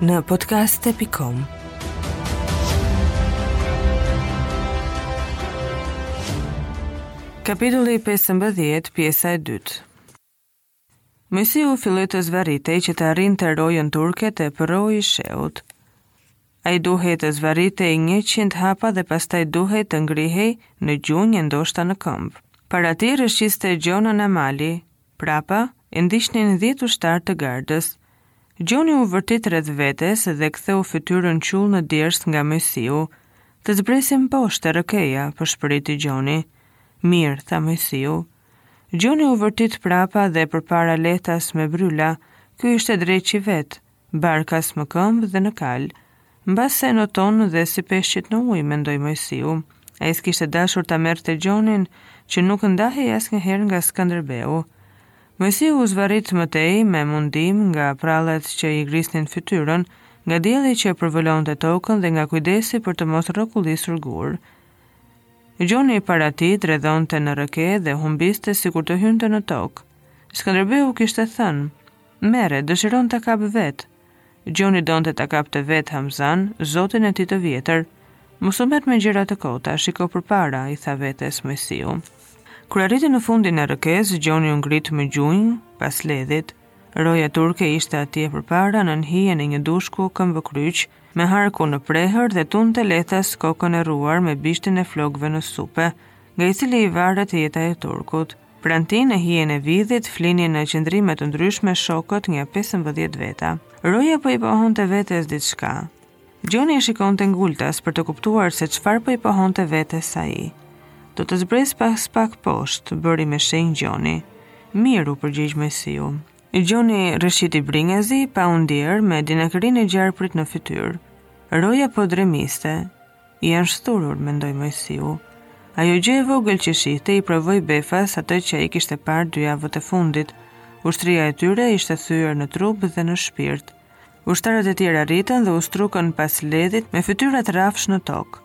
në podcast.com. Kapitulli 15, pjesa e dytë. Moisiu filloi të zvarritej që të arrinte rojën turke te përroi i Sheut. Ai duhej të zvarritej njëqind hapa dhe pastaj duhej të ngrihej në gjunjë e ndoshta në këmbë. Para tij rrëshqiste Gjon Namali, Prapa, e ndiqnin dhjetë ushtarë të gardës. Gjoni u vërtit rreth vetes dhe ktheu fytyrën qull në djersë nga Moisiu. Të zbresim poshtë te rrëkeja, pëshpëriti Gjoni. Mirë, tha Moisiu. Gjoni u vërtit prapa dhe përpara lehtas me bryla, ky ishte dreqi vetë. Barkas më këmbë dhe në kalë. Mbase noton dhe si peshqit në ujë, mendoi Moisiu. Ai s'kishte dashur ta merrte Gjonin, që nuk ndahej asnjëherë nga Skënderbeu. Moisiu u zvarrit më tej me mundim nga prrallet që i grisnin fytyrën, nga dielli që përvëlonte tokën dhe nga kujdesi për të mos rrokullisur gurë. Gjoni para tij dredhonte në rrëke dhe humbiste sikur të hynte në tokë. Skënderbeu kishte thënë, Merre, dëshiron ta kapë vetë. Gjoni donte ta kapte vetë Hamzan, zotin e tij të vjetër. Mos u merr me gjëra të kota, shiko përpara, i tha vetes Moisiu. Kur arriti në fundin e rrëkesë, Gjoni u ngrit më gjunjë pas ledhit. Roja turke ishte atje përpara nën hijen e një dushku këmbëkryq, me harkun në prehër dhe tunte lehtas kokën e rruar me bishtin e flokëve në supe, nga i cili i varet jeta e turkut. Pranë tij në hijen e vidhit, flinin në qëndrime të ndryshme shokët nja 15 veta. Roja po i pohonte vetes diçka. Gjoni e shikonte ngultas për të kuptuar se çfarë po i pohonte vetes ai. Do të zbres pas pak poshtë, bëri me shenjë Gjoni. Mirë, u përgjigj Moisiu. Gjoni rrëshqiti brinjazi, pa u ndier, me dinakërin e gjarprit në fytyrë. Roja po dremiste, Janë shthurur, mendoi Moisiu. Ajo gjë e vogël që shihte i provoi befas atë që ai kishte parë dy javët e fundit. Ushtria e tyre ishte thyer në trup dhe në shpirt. Ushtarët e tjerë arritën dhe u strukën pas ledhit me fytyrat rrafsh në tokë.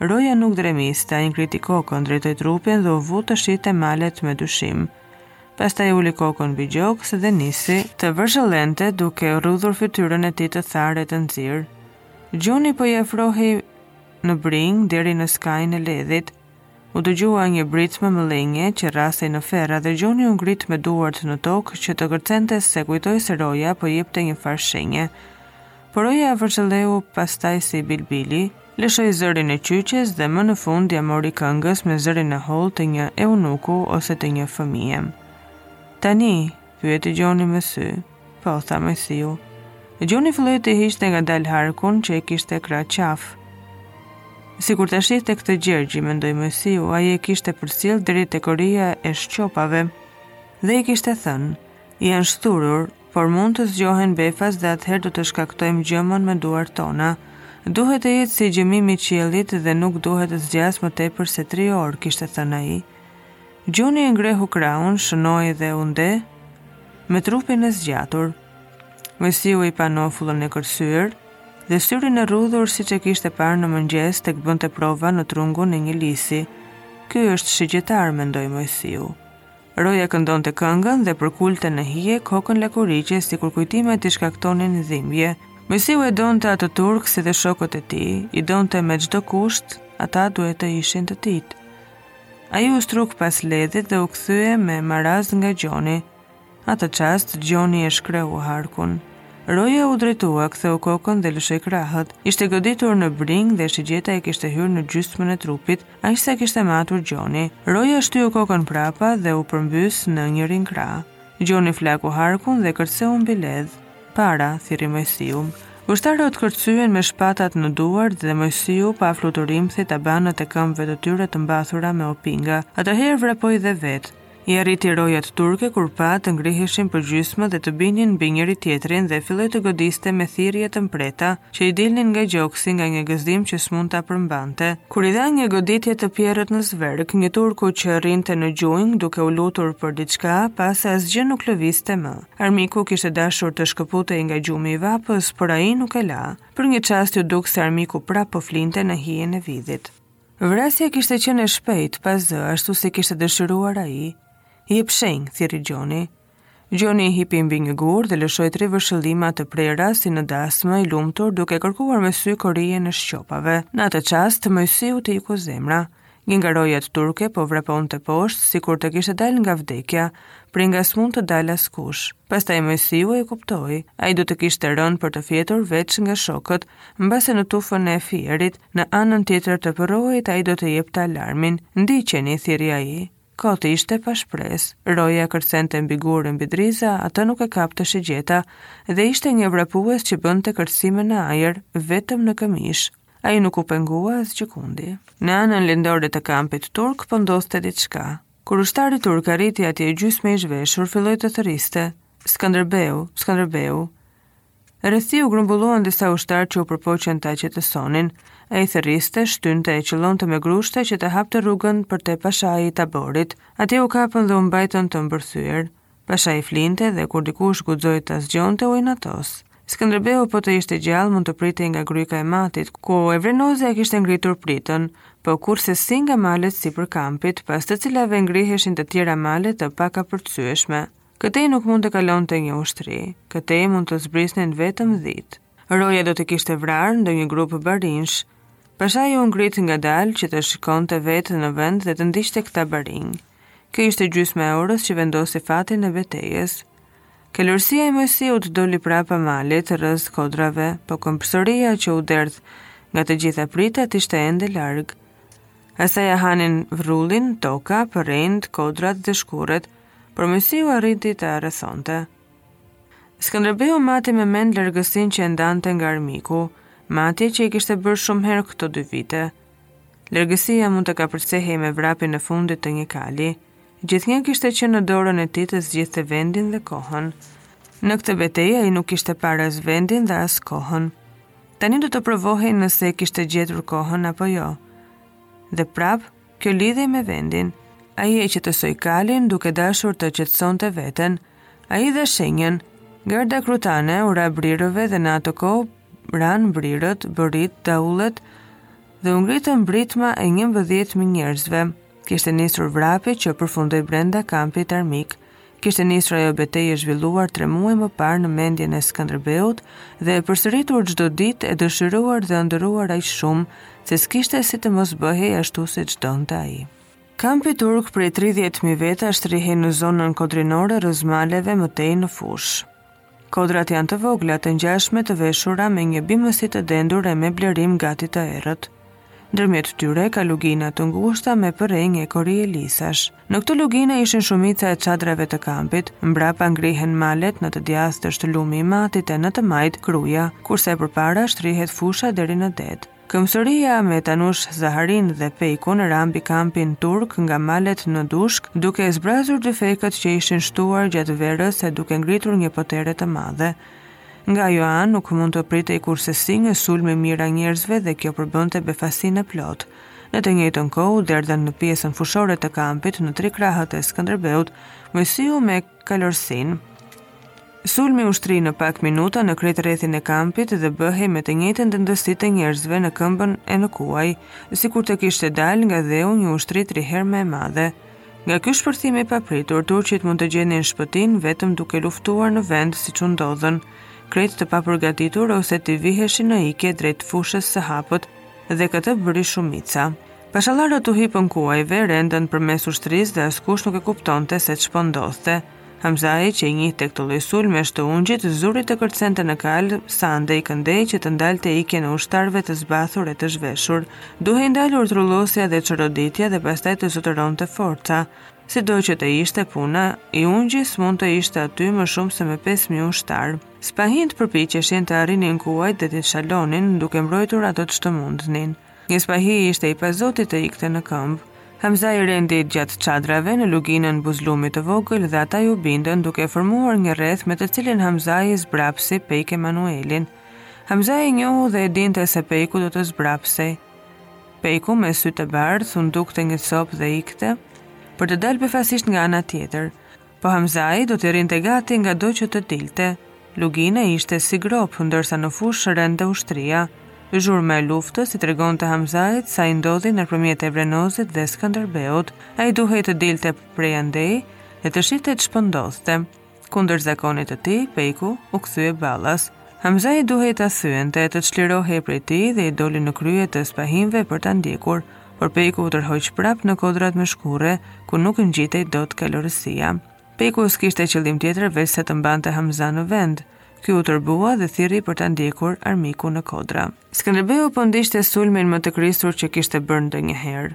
Roja nuk dremiste, ai ngriti kokën, drejtoi trupin dhe u vu të shihte malet me dyshim. Pastaj uli kokën mbi gjoks dhe nisi të vërshëllente duke rrudhur fytyrën e tij të tharë e të nxirë. Gjoni po i afrohej në brinjë deri në skajin e ledhit. U dëgjua një britmë mëllenje që rrasej në ferra dhe Gjoni u ngrit me duart në tokë që të kërcente se kujtoi se roja po jepte një farë shenje. Por roja vërshëlleu pastaj si bilbili, lëshoi zërin e qyqes dhe më në fund ia mori këngës me zërin e hollë të një eunuku ose të një fëmije. Tani, pyeti Gjoni me sy. Po, tha Moisiu. Gjoni filloi të hiqte ngadalë harkun që e kishte krahëqafë. Sikur ta shihte këtë Gjergji, mendoi Moisiu, ai e kishte përcjellë deri te korija e shqopave. Dhe i kishte thënë, janë shthurur, por mund të zgjohen befas dhe atëherë do të shkaktojmë gjëmën me duart tona. Duhet të jetë si gjëmimi i qiellit dhe nuk duhet të zgjasë më tepër se tri orë, kishte thënë ai. Gjoni e ngrehu harkun, shënoi dhe u nde me trupin e zgjatur. Moisiu i pa nofullën e kërcyer dhe syrin e rrudhur siç e kishte parë në mëngjes tek bënte prova në trungun e një lisi. Ky është shigjetar, mendoi Moisiu. Roja këndonte këngën dhe përkulte në hije kokën lakuriqe sikur kujtimet i shkaktonin dhimbje. Moisiu e donte atë turk si dhe shokët e tij, i donte me çdo kusht, ata duhet të ishin të tijtë. Ai u struk pas ledhit dhe u kthye me maraz nga Gjoni. Atë çast, Gjoni e shkrehu harkun. Roja u drejtua, ktheu kokën dhe lëshoi krahët. Ishte goditur në brinjë dhe shigjeta i kishte hyrë në gjysmën e trupit, aq sa e kishte matur Gjoni. Roja shtyu kokën prapa dhe u përmbys në njërin krah. Gjoni flaku harkun dhe kërceu mbi ledh. Para, thirri Moisiu. Ushtarët kërcyen me shpatat në duar dhe Moisiu pa fluturimthi tabanët e këmbëve të tyre të mbathura me opinga. Atëherë vrapoi dhe vetë. I arriti rojat turke kur pa të ngriheshin përgjysmë dhe të binin mbi njëri-tjetrin dhe filloi të godiste me thirrje të mprehta, që i dilnin nga gjoksi nga një gëzim që s'mund ta përmbante. Kur i dha një goditje të pjerrët në zverk, një turku që rrinte në gjunjë duke u lutur për diçka, pa se asgjë nuk lëvizte më. Armiku kishte dashur të shkëputej nga gjumi i vapës, por ai nuk e la. Për një çast iu duk se armiku prapë po flinte në hijen e vidhit. Vrasja kishte qenë e shpejtë, pa zë, ashtu si kishte dëshiruar ai. Jep shenjën, thirri Gjoni. Gjoni hipi mbi një gur dhe lëshoi tri vërshëllima të prera si në dasmë i lumtur duke kërkuar me sy korijen e shqopave. Në atë çast, Moisiut i iku zemra. Një nga rojat turke po vraponte poshtë, sikur të kishte dalë nga vdekja, prej nga s'mund të dalë askush. Pastaj Moisiu e kuptoi, ai do të kishte rënë për të fjetur veç nga shokët, mbase në tufën e fierit, në anën tjetër të përroit ai do të jepte alarmin. Ndiqeni, thirri ai. Kot, ishte pa shpresë. Roja kërcente mbi gurë e mbi driza, atë nuk e kapte shigjeta dhe ishte një vrapues që bënte kërcime në ajër, vetëm në këmishë. Ai nuk u pengua asgjëkundi. Në anën lindore të kampit turk po ndodhte diçka. Kur ushtari turk arriti atje gjysmë i zhveshur, filloi të thërriste, Skënderbeu, Skënderbeu. Rreth tij u grumbulluan disa ushtarë që u përpoqën ta qetësonin. Ai thërriste, shtynte e qëllonte me grushte që të hapte rrugën për te pashai i taborit. Atje e kapën dhe e mbajtën të mbërthyer. Pashai flinte dhe kur dikush guxoi ta zgjonte u inatos. Skënderbeu po të ishte gjallë mund të pritej nga gryka e Matit, ku Evrenozi kishte ngritur pritën, po kurrsesi nga malet sipër kampit, pas të cilave ngriheshin të tjera male të pakapërcyeshme. Këtej nuk mund të kalonte një ushtri. Këtej mund të zbrisnin vetëm dhitë. Roja do të kishte vrarë ndonjë grup barinsh. Pastaj u ngrit ngadalë që të shikonte vetë në vend dhe të ndiqte këta barinj. Kjo ishte gjysma e orës që vendosi fatin e betejës. Kalorësia e Moisiut doli prapa malit rrëzë kodrave, po këmbësoria që u derdh nga të gjitha pritat ishte ende larg. Asaj ia hanin vrullin, toka, përrenjtë, kodrat dhe shkurret, por Moisiu arriti ta rrethonte. Skënderbeu mati me mend largësinë që e ndante nga armiku, matje që e kishte bërë shumë herë këto dy vite. Largësia mund të kapërcehej me vrapin e fundit të një kali. Gjithnjë kishte qenë në dorën e tij të zgjidhte vendin dhe kohën. Në këtë betejë ai nuk kishte parë as vendin dhe as kohën. Tani do të provohej nëse e kishte gjetur kohën apo jo. Dhe prapë Kjo lidhej me vendin. Ai e qetësoi kalin duke dashur të qetësonte veten. Ai dha shenjën. Garda krutane u ra brirëve dhe në atë kohë ranë brirët, boritë, daullet dhe u ngritën britma e 11.000 njerëzve. Kishte nisur vrapi që përfundoi brenda kampit armik. Kishte nisur ajo betejë e zhvilluar tre muaj më parë në mendjen e Skënderbeut dhe e përsëritur çdo ditë e dëshiruar dhe ëndërruar aq shumë se s'kishte si të mos bëhej ashtu siç donte ai. Kampi turk prej tridhjetë mijë veta shtrihej në zonën kodrinore rrëzë maleve më tej në fushë. Kodrat janë të vogla, të ngjashme, të veshura me një bimësi të dendur e me blerim gati të errët. Ndërmjet tyre ka lugina të ngushta me përrenjë e korie lisash. Në këto lugina ishin shumica e çadrave të kampit, mbrapa ngrihen malet në të djathtë është lumi i Matit e në të majtë Kruja, kurse përpara shtrihet fusha deri në det. Këmbësoria me Tanush Zaharinë dhe Pejkun ra mbi kampin turk nga malet në Dushk, duke zbrazur dyfekët që ishin shtuar gjatë verës e duke ngritur një potere të madhe. Nga ajo anë nuk mund të pritej kurrsesi një sulm i mijëra njerëzve dhe kjo përbënte befasinë e plotë. Në të njëjtën kohë u derdhen në pjesën fushore të kampit në tri krahët e Skënderbeut, Moisiu me kalorësinë. Sulmi u shtri në pak minuta në krejt rrethin e kampit dhe bëhej me të njëjtën dendësi të njerëzve në këmbë e në kuaj, sikur të kishte dalë nga dheu një ushtri tri herë më e madhe. Nga ky shpërthim i papritur, turqit mund të gjenin shpëtim vetëm duke luftuar në vend siç u ndodhën, krejt të papërgatitur ose të viheshin në ikje drejt fushës së hapët dhe këtë bëri shumica. Pashallarët u hipën kuajve, rendën përmes ushtrisë dhe askush nuk e kuptonte se ç'po ndodhte. Hamzai, që i njihte këto lloj sulmesh të ungjit, zuri të kërcente në kalë sa andej këndej që të ndalte ikjen e ushtarëve të zbathur e të zhveshur. Duhej ndalur trullosja dhe çoroditja dhe pastaj të zotëronte forca. Sido që të ishte puna, i ungji s'mund të ishte aty më shumë se me 5.000 ushtarë. Spahinjtë përpiqeshin të arrinin kuajt dhe t'i shalonin, duke mbrojtur ato ç'të mundnin. Një spahi ishte i pazoti të ikte në këmbë. Hamzai rendi gjatë çadrave në luginën buzë lumit të vogël dhe ata iu bindën duke formuar një rreth me të cilin Hamzai zbrapsi Pejk Emanuelin. Hamzai e njohu dhe e dinte se Pejku do të zbrapsej. Pejku me sy të bardhë, u dukte një copë dhe ikte për të dalë befasisht nga ana tjetër. Po Hamzai do t'i rrinte gati nga do që të dilte. Lugina ishte si gropë, ndërsa në fushë rendte ushtria. Zhurma e luftës i tregonte Hamzait se ai ndodhej në përmjet të Vrenozit dhe Skënderbeut. Ai duhej të dilte prej andej dhe të shihte ç'po ndodhte. Kundër zakonit të tij, Pejku u kthye ballas. Hamzai duhej ta thyente, të çlirohej prej tij dhe ai doli në krye të spahinjve për ta ndjekur, por Pejku u tërhoq prapë në kodrat me shkurre, ku nuk ngjitej dot kalorësia. Pejku s'kishte qëllim tjetër veç se të mbante Hamzan në vend. Ky u tërbua dhe thirri për ta ndjekur armikun në kodra. Skënderbeu po ndiqte sulmin më të krisur që kishte bërë ndonjëherë.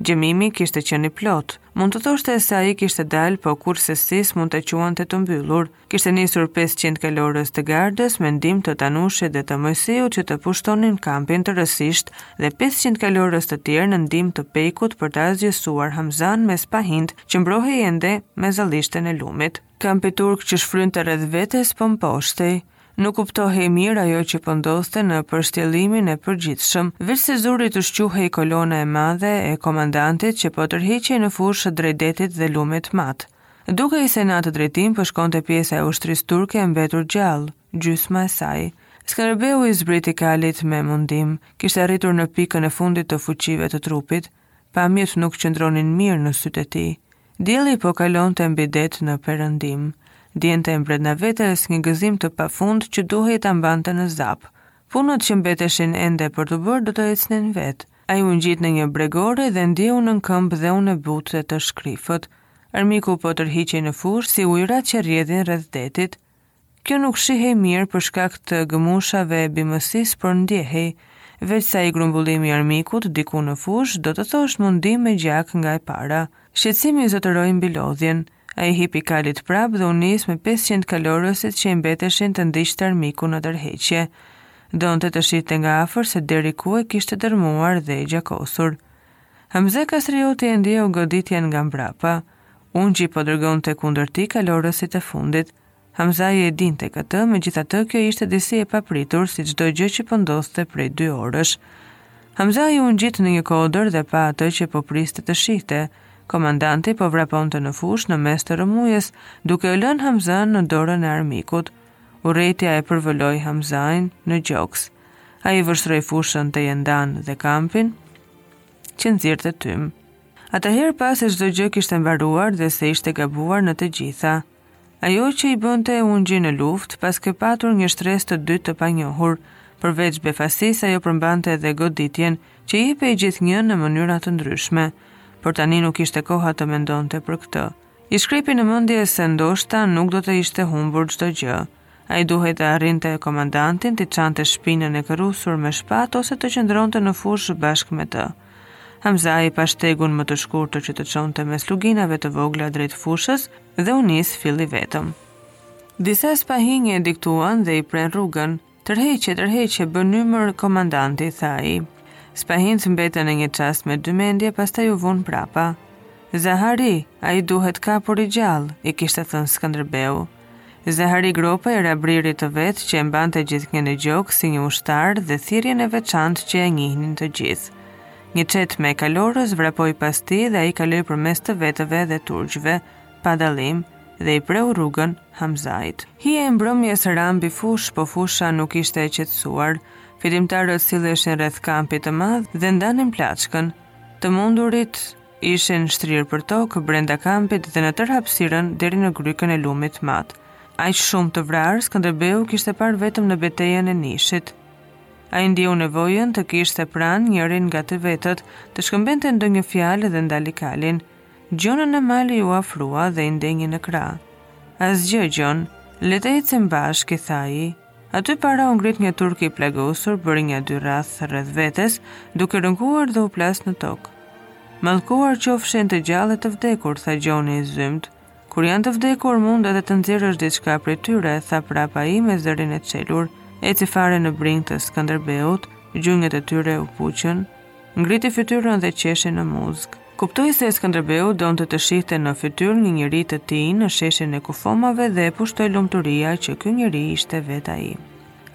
Gjemimi kishte qenë i plotë. Mund të thoshte se ai kishte dalë, po kurrsesi s'mund ta quante të mbyllur. Kishte nisur pesëqind kalorës të gardës me ndihmë të Tanushit dhe të Moiseut që të pushtonin kampin tërësisht dhe pesëqind kalorës të tjerë në ndihmë të Pejkut për të asgjësuar Hamzan me spahinjtë që mbrohej ende me zallishten e lumit. Kampi turk që shfrynte rreth vetes po mposhtej. Nuk kuptohej mirë ajo që po ndodhte në përshtjellimin e përgjithshëm, veçse zuri të shquhej kolona e madhe e komandantit që po tërhiqej në fushë drejt detit dhe lumit Mat. Dukej se në atë drejtim po shkonte pjesa e ushtrisë turke e mbetur gjallë, gjysma e saj. Skënderbeu i zbriti kalit me mundim. Kishte arritur në pikën e fundit të fuqive të trupit. Pamjet nuk qëndronin mirë në sytë e tij. Dielli po kalonte mbi det në perëndim. Ndiente brenda vetes një gëzim të pafund që duhej ta mbante në zap. Punët që mbeteshin ende për t'u bërë do të ecnin vetë. Ai u ngjit në një bregore dhe ndjeu nën këmbë dheun e butë e të shkrifët. Armiku po tërhiqej në fushë si ujërat që rrjedhin rreth detit. Kjo nuk shihej mirë për shkak të gëmushave e bimësisë, por ndjehej. Veçse ai grumbullim i armikut diku në fushë do të thosh mundim me gjak nga e para. Shqetësimi zotëroi mbi lodhjen. Ai i hipi kalit prapë dhe u nis me pesëqind kalorësit që i mbeteshin të ndiqte armikun në tërheqje. Donte të shihte nga afër se deri ku e kishte dërmuar dhe e gjakosur. Hamze Kastrioti e ndjeu goditjen nga mbrapa. Ungji po dërgonte kundër tij kalorësit e fundit. Hamzai e dinte këtë, megjithatë kjo ishte disi e papritur si çdo gjë që po ndodhte prej dy orësh. Hamzai u ngjit në një kodër dhe pa atë që po priste të shihte. Komandanti po vraponte në fushë në mes të rrëmujës, duke e lënë Hamzan në dorën e armikut. Urrejtja e përvëloi Hamzain në gjoks. Ai vështroi fushën tejendanë dhe kampin, që nxirrte tym. Atëherë pa se çdo gjë kishte mbaruar dhe se ishte gabuar në të gjitha. Ajo që i bënte ungji në luftë, paskej patur një shtresë të dytë të panjohur, përveç befasisë ajo përmbante edhe goditjen që jipej gjithnjë në mënyra të ndryshme, por tani nuk ishte koha të mendonte për këtë. I shkrepi në mendje se ndoshta nuk do të ishte humbur çdo gjë. Ai duhej të arrinte komandantin, t'i çante shpinën e kërrusur me shpatë ose të qëndronte në fushë bashkë me të. Hamzai pa shtegun më të shkurtër që të çonte mes luginave të vogla drejt fushës dhe u nis fill i vetëm. Disa spahinj e diktuan dhe i prenë rrugën, Tërheqje, tërheqje, bën emër komandanti, tha ai. Spahinjtë mbetën një çast me dy mendje, pastaj iu vunë prapa. Zahari, ai duhet kapur i gjallë, i kishte thënë Skëndërbeu. Zahari Gropa i ra bririt të vet që e mbante gjithnjë në gjoks si një ushtar dhe thirrjen e veçantë që e njihnin të gjithë. Një çetë me kalorës vrapoi pas tij dhe ai kaloi përmes të vetëve dhe turqve, pa dallim dhe i preu rrugën Hamzait. Hija e mbrëmjes ra mbi fushë, po fusha nuk ishte e qetësuar. Fitimtarët silleshin rreth kampit të madh dhe ndanin plaçkën. Të mundurit ishin shtrirë për tokë brenda kampit dhe në tërë hapësirën deri në grykën e lumit Mat. Aq shumë të vrarë Skënderbeu kishte parë vetëm në betejën e Nishit. Ai ndjeu nevojën të kishte pranë njërin nga të vetët, të shkëmbente ndonjë fjalë dhe ndali kalin. Gjon Nënmali u afrua dhe i ndenji në krah. Asgjë, Gjon, le të ecim bashkë, i tha ai. Aty para u ngrit një turk i plagosur, bëri një dy rrathë rreth vetes, duke rënkuar dhe u plas në tokë. Mallkuar qofshin të gjallë e të vdekur, tha Gjoni i zymtë. Kur janë të vdekur, mund edhe të nxjerrësh diçka prej tyre, tha prapë ai me zërin e çelur. Eci fare në brinjë të Skënderbeut, gjunjët e tyre u puqën, ngriti fytyrën dhe qeshi në muzg. Kuptoi se Skënderbeu donte të shihte në fytyrë një njeri të tij në sheshin e kufomave dhe e pushtoi lumturia që ky njeri ishte vetë ai.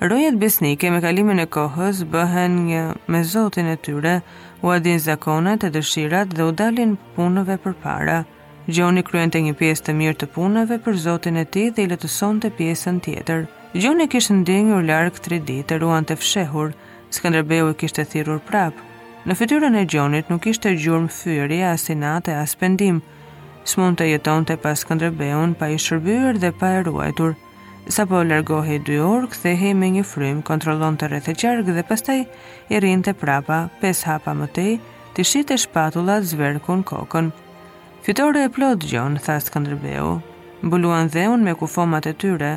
Rojet besnike me kalimin e kohës bëhen një me Zotin e tyre, ua dinë zakonet e dëshirat dhe u dalin punëve përpara. Gjoni kryente një pjesë të mirë të punëve për Zotin e tij dhe i lehtësonte pjesën tjetër. Gjoni kishte ndenjur larg tri ditë, e ruante fshehur, Skënderbeu e kishte thirrur prap. Në fytyrën e Gjonit nuk kishte gjurmë fyerje, as inat e as pendim. S'mund të jetonte pa Skënderbeun, pa i shërbyer dhe pa e ruajtur. Sapo largohej dy orë, kthehej me një frymë, kontrollonte rreth e qark dhe pastaj i rrinte prapa, pesë hapa më tej, t'i shihte shpatullat zverkun kokën. Fitore e plotë Gjon, tha Skënderbeu. Mbuluan dheun me kufomat e tyre,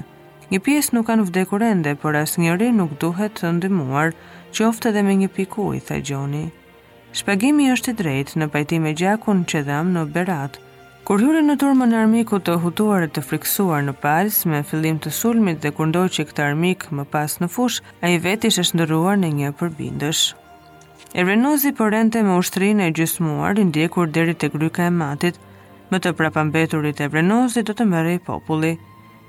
Një pjesë nuk kanë vdekur ende, por asnjëri nuk duhet ndihmuar, qoftë edhe me një pikë ujë, tha Gjoni. Shpagimi është i drejtë, në pajtim me gjakun që dhamë në Berat. Kur hyri në turmën e armikut të hutuar e të frikësuar në Falisë me fillim të sulmit dhe kur ndoqi këtë armik më pas në fushë, ai vetë ishte shndërruar në një përbindësh. Evrenozi po rendte me ushtrinë e gjysmuar, i ndjekur deri te gryka e Matit. Me të prapambeturit e Evrenozit do të merrej populli.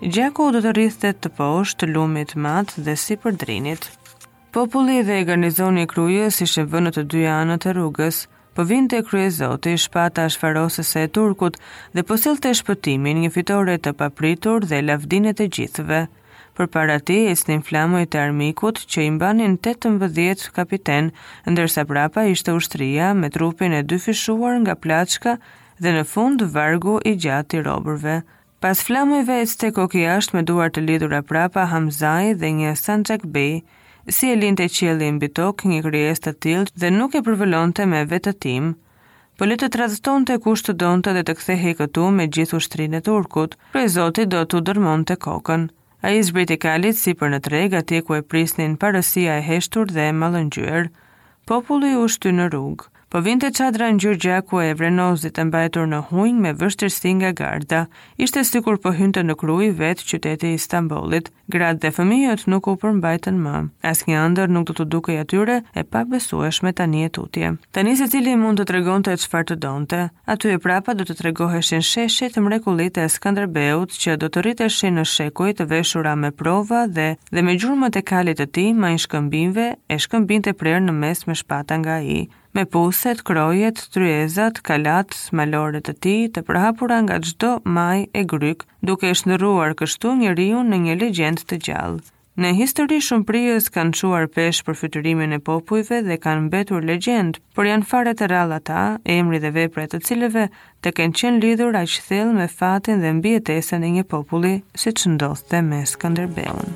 Gjaku do të rridhte teposhtë lumit Mat dhe sipër Drinit. Populli dhe garnizoni i Krujës ishin vënë në të dyja anët e rrugës. Po vinte kryezoti, shpata shfarosëse e turkut dhe po sillte shpëtimin, një fitore të papritur dhe lavdinë e të gjithëve. Përpara tij ecnin flamujt e armikut që i mbanin 18 kapitenë, ndërsa prapa ishte ushtria me trupin e dyfishuar nga plaçka dhe në fund vargu i gjatë i robërve. Pas flamujve ecte kokëjashtë me duar të lidhura prapa Hamzai dhe një Sanxhak Bej, si e linte qielli mbi tokë një krijesë të tillë dhe nuk e përvëlonte me vetëtimë, po le të tradhtonte kush të donte dhe të kthehej këtu me gjithë ushtrinë e turkut, kryezoti do t'u dërrmonte kokën. Ai zbriti kalit sipër në treg, atje ku e prisnin parësia e heshtur dhe e mallëngjyer. Populli u shty në rrugë. Po vinte çadra ngjyrë gjaku e Evrenozit e mbajtur në hunj me vështirësi nga garda. Ishte sikur po hynte në Krujë vetë qyteti i Stambollit. Gratë dhe fëmijët nuk u përmbajtën më. Asnjë ëndërr nuk do t'u dukej atyre e pabesueshme tani e tutje. Tani secili mund të tregonte çfarë të donte. Aty e prapa do të tregoheshin sheshit, mrekullitë e Skënderbeut që do të rriteshin në shekuj të veshura me prova edhe me gjurmët e kalit të tij, majë shkëmbinjve e shkëmbinjtë e prerë në mes me shpatë nga ai, me puset, krojet, tryezat, kalatë malore të tij, të përhapura nga çdo majë e grykë, duke e shndërruar kështu njeriun në një legjendë të gjallë. Në histori shumë prijës kanë çuar peshë për fytyrimin e popujve dhe kanë mbetur legjendë, por janë fare të rrallë ata, emri dhe vepra e të cilëve të kenë qenë lidhur aq thellë me fatin dhe mbijetesën e një populli, siç ndodhte me Skënderbeun.